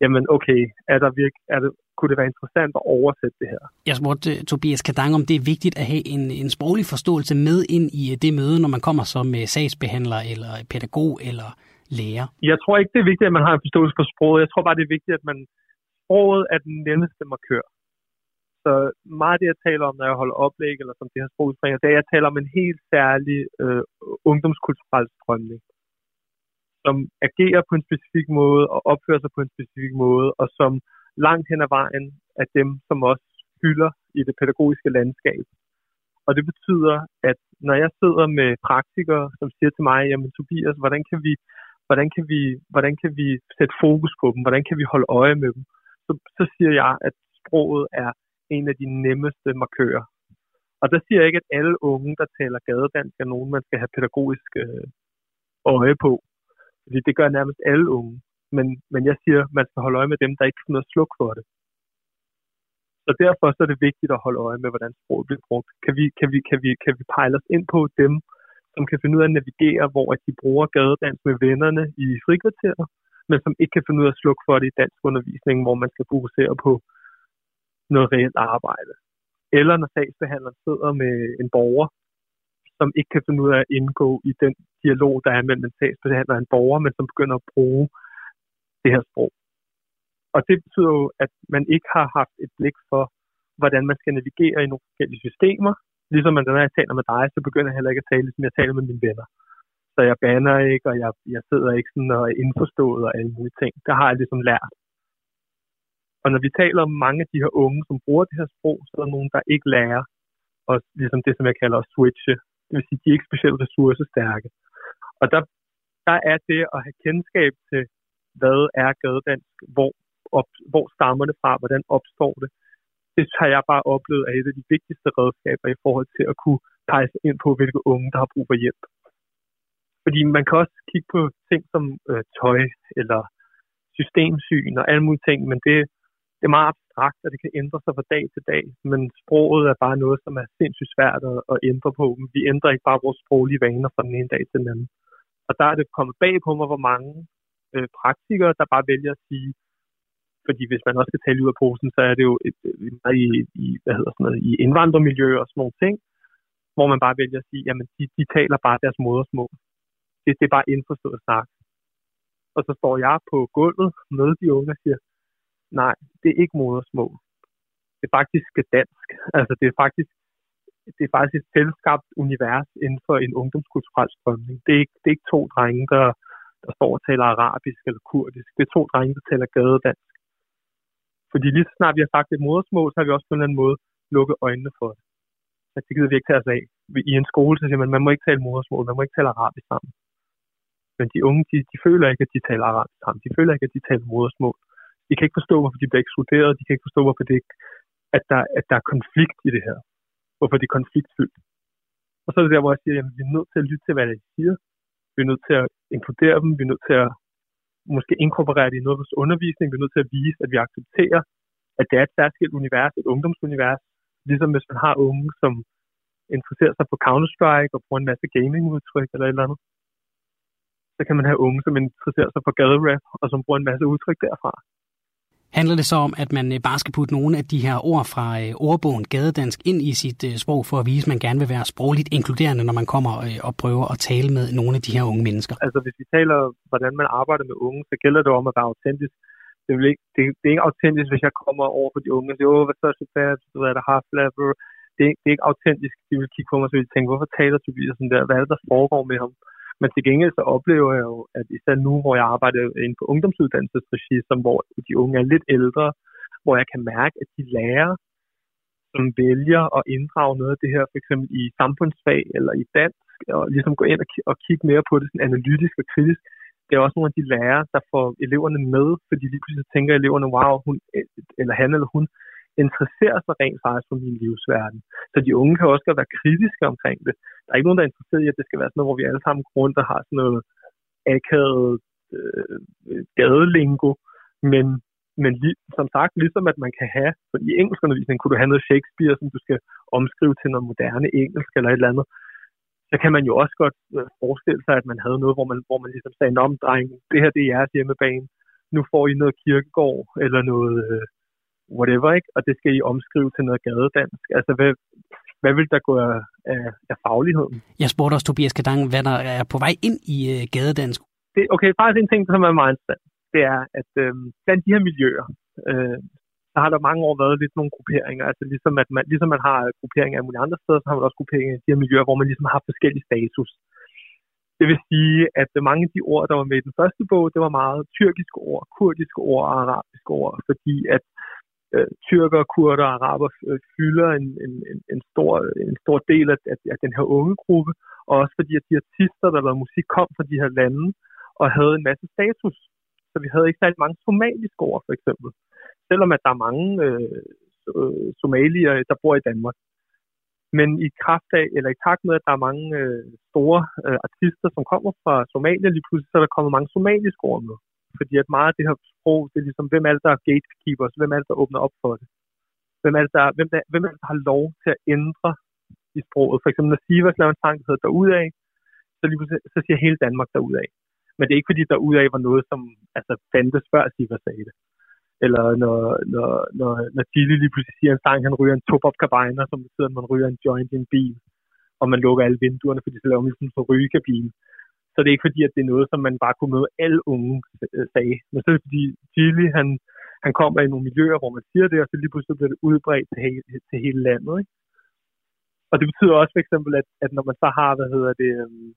jamen okay, er der virke, er det, kunne det være interessant at oversætte det her? Jeg spurgte uh, Tobias Kadang, om det er vigtigt at have en, en sproglig forståelse med ind i uh, det møde, når man kommer som uh, sagsbehandler eller pædagog eller lærer. Jeg tror ikke, det er vigtigt, at man har en forståelse for sproget. Jeg tror bare, det er vigtigt, at man sproget er den nemmeste markør. Så meget af det, jeg taler om, når jeg holder oplæg, eller som det her sprogspringer, det er, at jeg taler om en helt særlig øh, ungdomskulturel strømning som agerer på en specifik måde og opfører sig på en specifik måde, og som langt hen ad vejen er dem, som også fylder i det pædagogiske landskab. Og det betyder, at når jeg sidder med praktikere, som siger til mig, jamen Tobias, hvordan kan vi, hvordan kan vi, hvordan kan vi sætte fokus på dem? Hvordan kan vi holde øje med dem? Så, så siger jeg, at sproget er en af de nemmeste markører. Og der siger jeg ikke, at alle unge, der taler gadedansk, er nogen, man skal have pædagogisk øh, øje på. Fordi det gør nærmest alle unge. Men, men jeg siger, at man skal holde øje med dem, der ikke kan noget sluk for det. Så derfor så er det vigtigt at holde øje med, hvordan sproget bliver brugt. Kan vi, kan vi, kan vi, kan vi pejle os ind på dem, som kan finde ud af at navigere, hvor de bruger gadedans med vennerne i frikvarteret, men som ikke kan finde ud af at slukke for det i dansk undervisning, hvor man skal fokusere på noget reelt arbejde. Eller når sagsbehandleren sidder med en borger, som ikke kan finde ud af at indgå i den dialog, der er mellem en sagsbehandler og en borger, men som begynder at bruge det her sprog. Og det betyder jo, at man ikke har haft et blik for, hvordan man skal navigere i nogle forskellige systemer. Ligesom man, når jeg taler med dig, så begynder jeg heller ikke at tale, som jeg taler med mine venner. Så jeg banner ikke, og jeg, jeg sidder ikke sådan og er indforstået og alle mulige ting. Det har jeg ligesom lært. Og når vi taler om mange af de her unge, som bruger det her sprog, så er der nogen, der ikke lærer, og ligesom det, som jeg kalder at switche det vil sige, de er ikke specielt ressourcestærke. Og der, der er det at have kendskab til, hvad er gadedansk, hvor, op, hvor stammer det fra, hvordan opstår det. Det har jeg bare oplevet er et af de vigtigste redskaber i forhold til at kunne pege sig ind på, hvilke unge, der har brug for hjælp. Fordi man kan også kigge på ting som øh, tøj eller systemsyn og alle mulige ting, men det, det er meget abstrakt, og det kan ændre sig fra dag til dag, men sproget er bare noget, som er sindssygt svært at, at ændre på. Vi ændrer ikke bare vores sproglige vaner fra den ene dag til den anden. Og der er det kommet bag på mig, hvor mange øh, praktikere, der bare vælger at sige, fordi hvis man også skal tale ud af posen, så er det jo et, et, i, i, hvad hedder sådan noget, i indvandrermiljøer og sådan nogle ting, hvor man bare vælger at sige, jamen de, de taler bare deres modersmål. Det, det er bare indforstået snak. Og så står jeg på gulvet med de unge og siger, Nej, det er ikke modersmål. Det er faktisk dansk. Altså, det er faktisk, det er faktisk et selvskabt univers inden for en ungdomskulturel strømning. Det er ikke, det er ikke to drenge, der, der står og taler arabisk eller kurdisk. Det er to drenge, der taler gadedansk. Fordi lige så snart vi har sagt et modersmål, så har vi også på en eller anden måde lukket øjnene for det. Så det gider vi ikke tage os af. I en skole, så siger man, man må ikke tale modersmål, man må ikke tale arabisk sammen. Men de unge, de, de føler ikke, at de taler arabisk sammen. De føler ikke, at de taler modersmål. De kan ikke forstå, hvorfor de bliver ekskluderet. De kan ikke forstå, hvorfor det ikke, at, der, at der er konflikt i det her. Hvorfor det er konfliktfyldt. Og så er det der, hvor jeg siger, at vi er nødt til at lytte til, hvad de siger. Vi er nødt til at inkludere dem. Vi er nødt til at måske inkorporere det i noget af vores undervisning. Vi er nødt til at vise, at vi accepterer, at det er et særskilt univers, et ungdomsunivers. Ligesom hvis man har unge, som interesserer sig for Counter-Strike og bruger en masse gaming-udtryk eller et eller andet. Så kan man have unge, som interesserer sig for gaderap og som bruger en masse udtryk derfra. Handler det så om, at man øh, bare skal putte nogle af de her ord fra øh, ordbogen gadedansk ind i sit øh, sprog, for at vise, at man gerne vil være sprogligt inkluderende, når man kommer og prøver at tale med nogle af de her unge mennesker? Altså hvis vi taler, hvordan man arbejder med unge, så gælder det om at være autentisk. Det er, ikke, det, det er ikke autentisk, hvis jeg kommer over for de unge og siger, åh, hvad så er det, du ved, der har. Det, det er ikke autentisk. De vil kigge på mig, så vil tænke, hvorfor taler Tobias sådan der? Hvad er det, der foregår med ham? Men til gengæld så oplever jeg jo, at især nu, hvor jeg arbejder inden på ungdomsuddannelsesregi, som hvor de unge er lidt ældre, hvor jeg kan mærke, at de lærer, som vælger at inddrage noget af det her, for eksempel i samfundsfag eller i dansk, og ligesom gå ind og, og kigge mere på det sådan analytisk og kritisk, det er også nogle af de lærere, der får eleverne med, fordi lige pludselig tænker eleverne, wow, hun, eller han eller hun interesserer sig rent faktisk for min livsverden. Så de unge kan også godt være kritiske omkring det. Der er ikke nogen, der er interesseret i, at det skal være sådan noget, hvor vi alle sammen går rundt og har sådan noget akavet øh, gadelingo. Men, men som sagt, ligesom at man kan have, for i engelskundervisningen kunne du have noget Shakespeare, som du skal omskrive til noget moderne engelsk eller et eller andet, så kan man jo også godt øh, forestille sig, at man havde noget, hvor man, hvor man ligesom sagde, om dreng, det her det er jeres hjemmebane, nu får I noget kirkegård, eller noget, øh, whatever, ikke? og det skal I omskrive til noget gadedansk. Altså, hvad, hvad vil der gå af, af, af fagligheden? Jeg spurgte også Tobias Kadang, hvad der er på vej ind i uh, gadedansk. Det, okay, faktisk en ting, som er meget interessant, det er, at øh, blandt de her miljøer, øh, så har der mange år været lidt nogle grupperinger. Altså ligesom, at man, ligesom man har grupperinger af mulige andre steder, så har man også grupperinger i de her miljøer, hvor man ligesom har forskellige status. Det vil sige, at mange af de ord, der var med i den første bog, det var meget tyrkiske ord, kurdiske ord og arabiske ord, fordi at øh, tyrker, kurder og araber øh, fylder en, en, en, en, stor, en stor del af, af, af den her unge gruppe, og også fordi at de artister, der lavede musik, kom fra de her lande og havde en masse status. Så vi havde ikke særlig mange somaliske ord, for eksempel. Selvom at der er mange øh, øh, somalier, der bor i Danmark. Men i kraft af, eller i takt med, at der er mange øh, store øh, artister, som kommer fra Somalia, lige pludselig så er der kommet mange somaliske ord med. Fordi at meget af det her sprog, det er ligesom, hvem er det, der er gatekeepers? Hvem er det, der åbner op for det? Hvem er det, der, hvem, der, hvem er det, der har lov til at ændre i sproget? For eksempel, når Sivas laver en sang, der hedder Derudaf, så, lige så siger hele Danmark Derudaf. Men det er ikke fordi, Derudaf var noget, som altså, fandtes før Sivas sagde det. Eller når, når, når, når Chili lige pludselig siger en sang, han ryger en top op kabiner, som betyder, at man ryger en joint i en bil, og man lukker alle vinduerne, fordi så laver man ligesom en rygekabine. Så det er ikke fordi, at det er noget, som man bare kunne møde alle unge øh, sagde. Men så er det fordi, Chili, han, han kommer i nogle miljøer, hvor man siger det, og så lige pludselig bliver det udbredt til, he- til hele landet. Ikke? Og det betyder også for eksempel, at, at når man så har, hvad hedder det, øhm,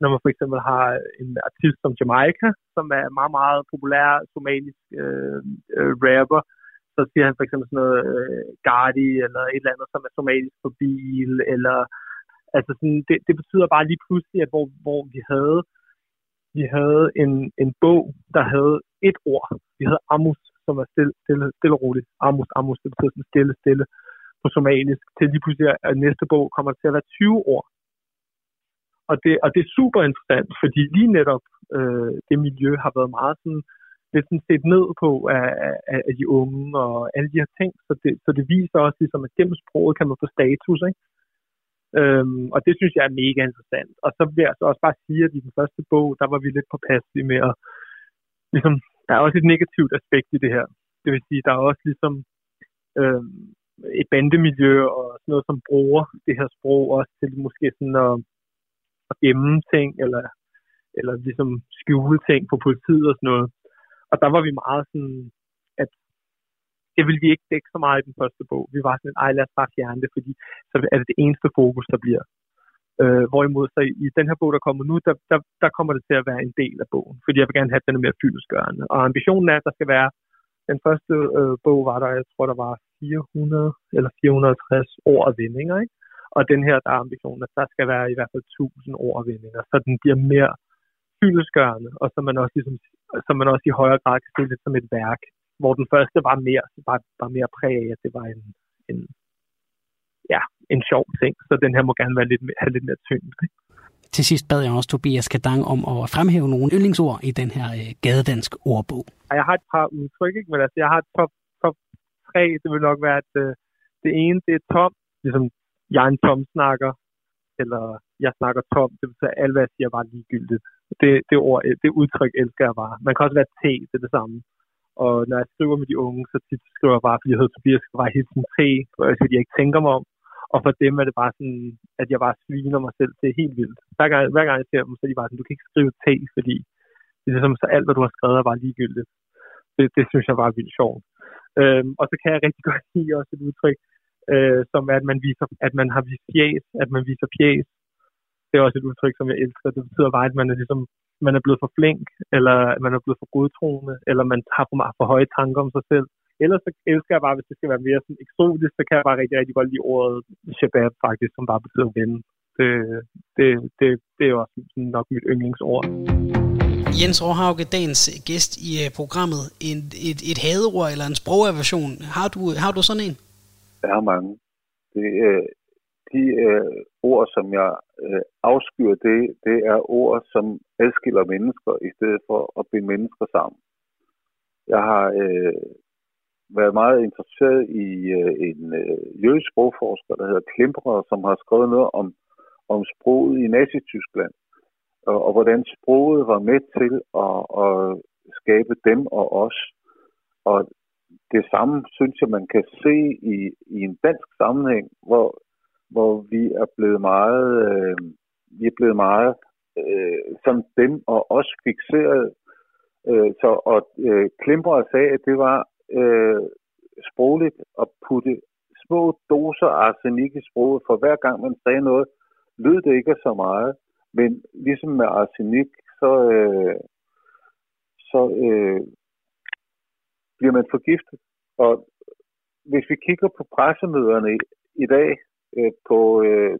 når man for eksempel har en artist som Jamaica, som er meget, meget populær somalisk øh, øh, rapper, så siger han for eksempel sådan noget øh, Gardi, eller et eller andet, som er somalisk for bil, eller Altså sådan, det, det betyder bare lige pludselig, at hvor, hvor vi havde, vi havde en, en bog, der havde et ord. Vi havde Amus, som var stille, stille, stille og roligt. Amus, Amus, det betyder sådan stille, stille på somalisk. Til lige pludselig, at næste bog kommer til at være 20 ord. Og det, og det er super interessant, fordi lige netop øh, det miljø har været meget sådan, lidt sådan set ned på af, af, af de unge og alle de her ting. Så det, så det viser også, ligesom, at gennem sproget kan man få status. Ikke? Øhm, og det synes jeg er mega interessant. Og så vil jeg så også bare sige, at i den første bog, der var vi lidt påpasselige med at, ligesom, der er også et negativt aspekt i det her. Det vil sige, der er også ligesom øhm, et bandemiljø og sådan noget, som bruger det her sprog også til måske sådan at, at gemme ting, eller, eller ligesom skjule ting på politiet og sådan noget. Og der var vi meget sådan, det vil vi ikke dække så meget i den første bog. Vi var sådan, ej lad os bare fjerne det, fordi så er det det eneste fokus, der bliver. Øh, hvorimod så i den her bog, der kommer nu, der, der, der kommer det til at være en del af bogen, fordi jeg vil gerne have, den mere fyldesgørende. Og ambitionen er, at der skal være, den første øh, bog var der, jeg tror, der var 400 eller 450 ord og vendinger, ikke? Og den her, der er ambitionen, at der skal være i hvert fald 1000 ord og vendinger, så den bliver mere fyldesgørende, og så man også, ligesom, så man også i højere grad kan se det som et værk, hvor den første var mere, var, var mere præg af, at det var en, en, ja, en sjov ting. Så den her må gerne være lidt, have lidt mere tyngd. Til sidst bad jeg også Tobias Kadang om at fremhæve nogle yndlingsord i den her øh, gadedansk ordbog. Jeg har et par udtryk, ikke? men altså, jeg har et top, top tre. Det vil nok være, at øh, det ene, det er tom, ligesom jeg er en tom snakker, eller jeg snakker tom. Det betyder, at alt, hvad jeg siger, var ligegyldigt. Det, det, ord, det udtryk elsker jeg bare. Man kan også være te, det er det samme. Og når jeg skriver med de unge, så tit skriver jeg bare, fordi jeg hedder Tobias, skal bare hilse en te, fordi jeg ikke tænker mig om. Og for dem er det bare sådan, at jeg bare sviner mig selv til helt vildt. Hver gang, hver gang jeg ser dem, så er de bare sådan, du kan ikke skrive te, fordi det er ligesom, så alt, hvad du har skrevet, er bare ligegyldigt. Det, det synes jeg bare er vildt sjovt. Øhm, og så kan jeg rigtig godt lide også et udtryk, øh, som er, at man, viser, at man har vist fjæs, at man viser fjæs. Det er også et udtryk, som jeg elsker. Det betyder bare, at man er ligesom man er blevet for flink, eller man er blevet for godtroende, eller man har for, meget for høje tanker om sig selv. Ellers så elsker jeg bare, hvis det skal være mere sådan eksotisk, så kan jeg bare rigtig, rigtig godt lide ordet shabab faktisk, som bare betyder ven. Det, det, det, det er også nok mit yndlingsord. Jens Råhauke, dagens gæst i øh, programmet, en, et, et hadeord eller en sprogaversion. Har du, har du sådan en? Jeg har mange. Det, øh, de øh, ord, som jeg øh, afskyr, det, det er ord, som adskiller mennesker, i stedet for at binde mennesker sammen. Jeg har øh, været meget interesseret i øh, en øh, jødisk sprogforsker, der hedder Klemperer, som har skrevet noget om, om sproget i Nazi-Tyskland, og, og hvordan sproget var med til at, at skabe dem og os. Og det samme synes jeg, man kan se i, i en dansk sammenhæng, hvor hvor vi er blevet meget, øh, vi er blevet meget øh, som dem og os fixeret. Øh, så og øh, Klimper sagde, at det var øh, sprogligt at putte små doser arsenik i sproget, for hver gang man sagde noget, lød det ikke så meget. Men ligesom med arsenik, så, øh, så øh, bliver man forgiftet. Og hvis vi kigger på pressemøderne i, i dag, øh, på øh,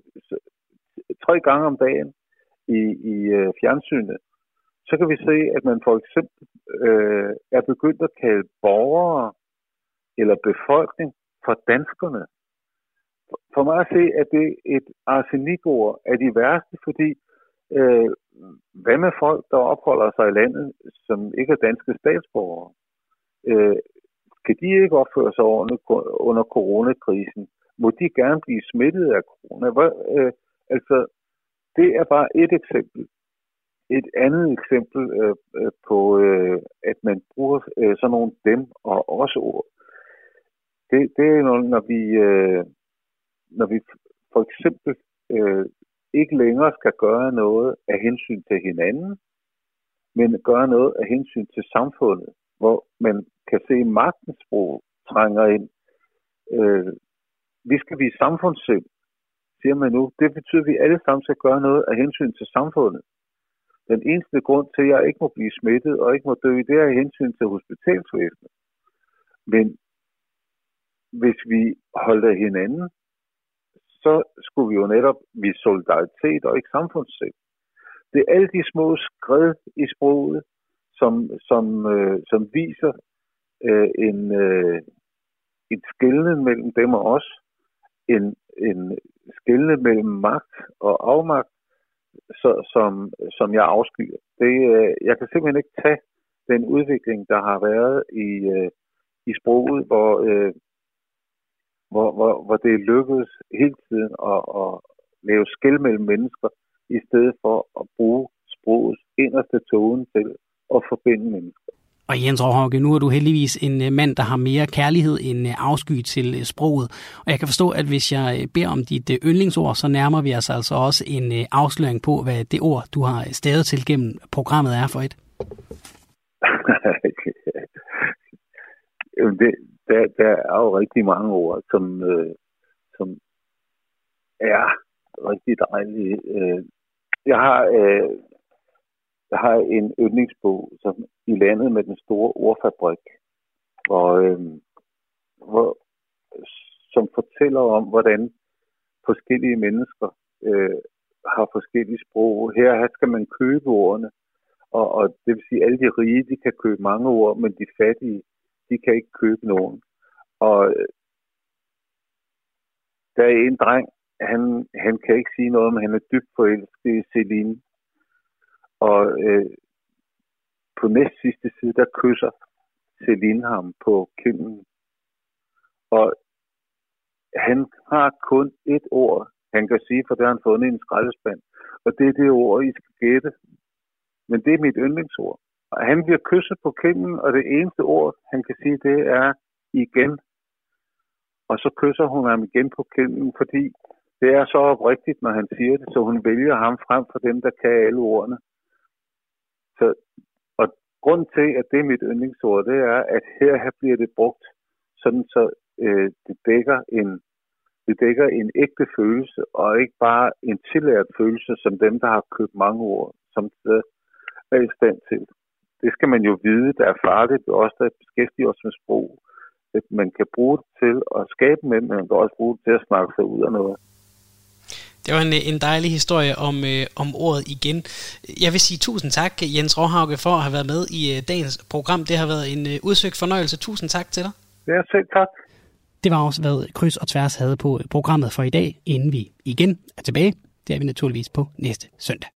tre gange om dagen i, i øh, fjernsynet, så kan vi se, at man for eksempel øh, er begyndt at kalde borgere eller befolkning for danskerne. For mig at se, at det et arsenikord af de værste, fordi øh, hvad med folk, der opholder sig i landet, som ikke er danske statsborgere? Øh, kan de ikke opføre sig ordentligt under coronakrisen? Må de gerne blive smittet af corona. Hvor, øh, altså, det er bare et eksempel. Et andet eksempel øh, øh, på, øh, at man bruger øh, sådan nogle dem og også ord, det, det er når, når vi, øh, når vi for eksempel øh, ikke længere skal gøre noget af hensyn til hinanden, men gøre noget af hensyn til samfundet, hvor man kan se magtens sprog trænger ind. Øh, vi skal vise samfundssind, siger man nu. Det betyder, at vi alle sammen skal gøre noget af hensyn til samfundet. Den eneste grund til, at jeg ikke må blive smittet og ikke må dø, det er af hensyn til hospitalsvæsenet. Men hvis vi holder af hinanden, så skulle vi jo netop vise solidaritet og ikke samfundssind. Det er alle de små skred i sproget, som, som, øh, som viser øh, en, øh, et skældning mellem dem og os, en, en skille mellem magt og afmagt, så, som, som jeg afskyer. Det, øh, jeg kan simpelthen ikke tage den udvikling, der har været i, øh, i sproget, hvor, øh, hvor, hvor, hvor det lykkedes hele tiden at, at lave skæld mellem mennesker, i stedet for at bruge sprogets inderste tone til at forbinde mennesker. Og Jens Råhauke, nu er du heldigvis en øh, mand, der har mere kærlighed end øh, afsky til øh, sproget. Og jeg kan forstå, at hvis jeg beder om dit yndlingsord, så nærmer vi os altså også en afsløring på, hvad det ord, du har stadig til gennem programmet er for et. det, der, der er jo rigtig mange ord, som, som er rigtig dejlige. Jeg har jeg har en yndlingsbog som i landet med den store ordfabrik, hvor, øh, hvor, som fortæller om, hvordan forskellige mennesker øh, har forskellige sprog. Her, her skal man købe ordene, og, og det vil sige, at alle de rige, de kan købe mange ord, men de fattige, de kan ikke købe nogen. Og øh, der er en dreng, han, han kan ikke sige noget, men han er dybt forelsket i Celine. Og øh, på næst sidste side, der kysser Celine ham på kinden. Og han har kun et ord, han kan sige, for det har han fundet i en skraldespand. Og det er det ord, I skal gætte. Men det er mit yndlingsord. Og han bliver kysset på kinden, og det eneste ord, han kan sige, det er igen. Og så kysser hun ham igen på kinden, fordi det er så oprigtigt, når han siger det, så hun vælger ham frem for dem, der kan alle ordene. Så, og grund til, at det er mit yndlingsord, det er, at her, her bliver det brugt sådan, så øh, det dækker en det dækker en ægte følelse, og ikke bare en tillært følelse, som dem, der har købt mange ord, som er i stand til. Det skal man jo vide, der er farligt, også der beskæftiger os med sprog. At man kan bruge det til at skabe med, men man kan også bruge det til at snakke sig ud af noget. Det var en, en dejlig historie om, øh, om ordet igen. Jeg vil sige tusind tak, Jens Råhauge, for at have været med i øh, dagens program. Det har været en øh, udsøgt fornøjelse. Tusind tak til dig. Ja, selv tak. Det var også, hvad Kryds og Tværs havde på programmet for i dag, inden vi igen er tilbage. Det er vi naturligvis på næste søndag.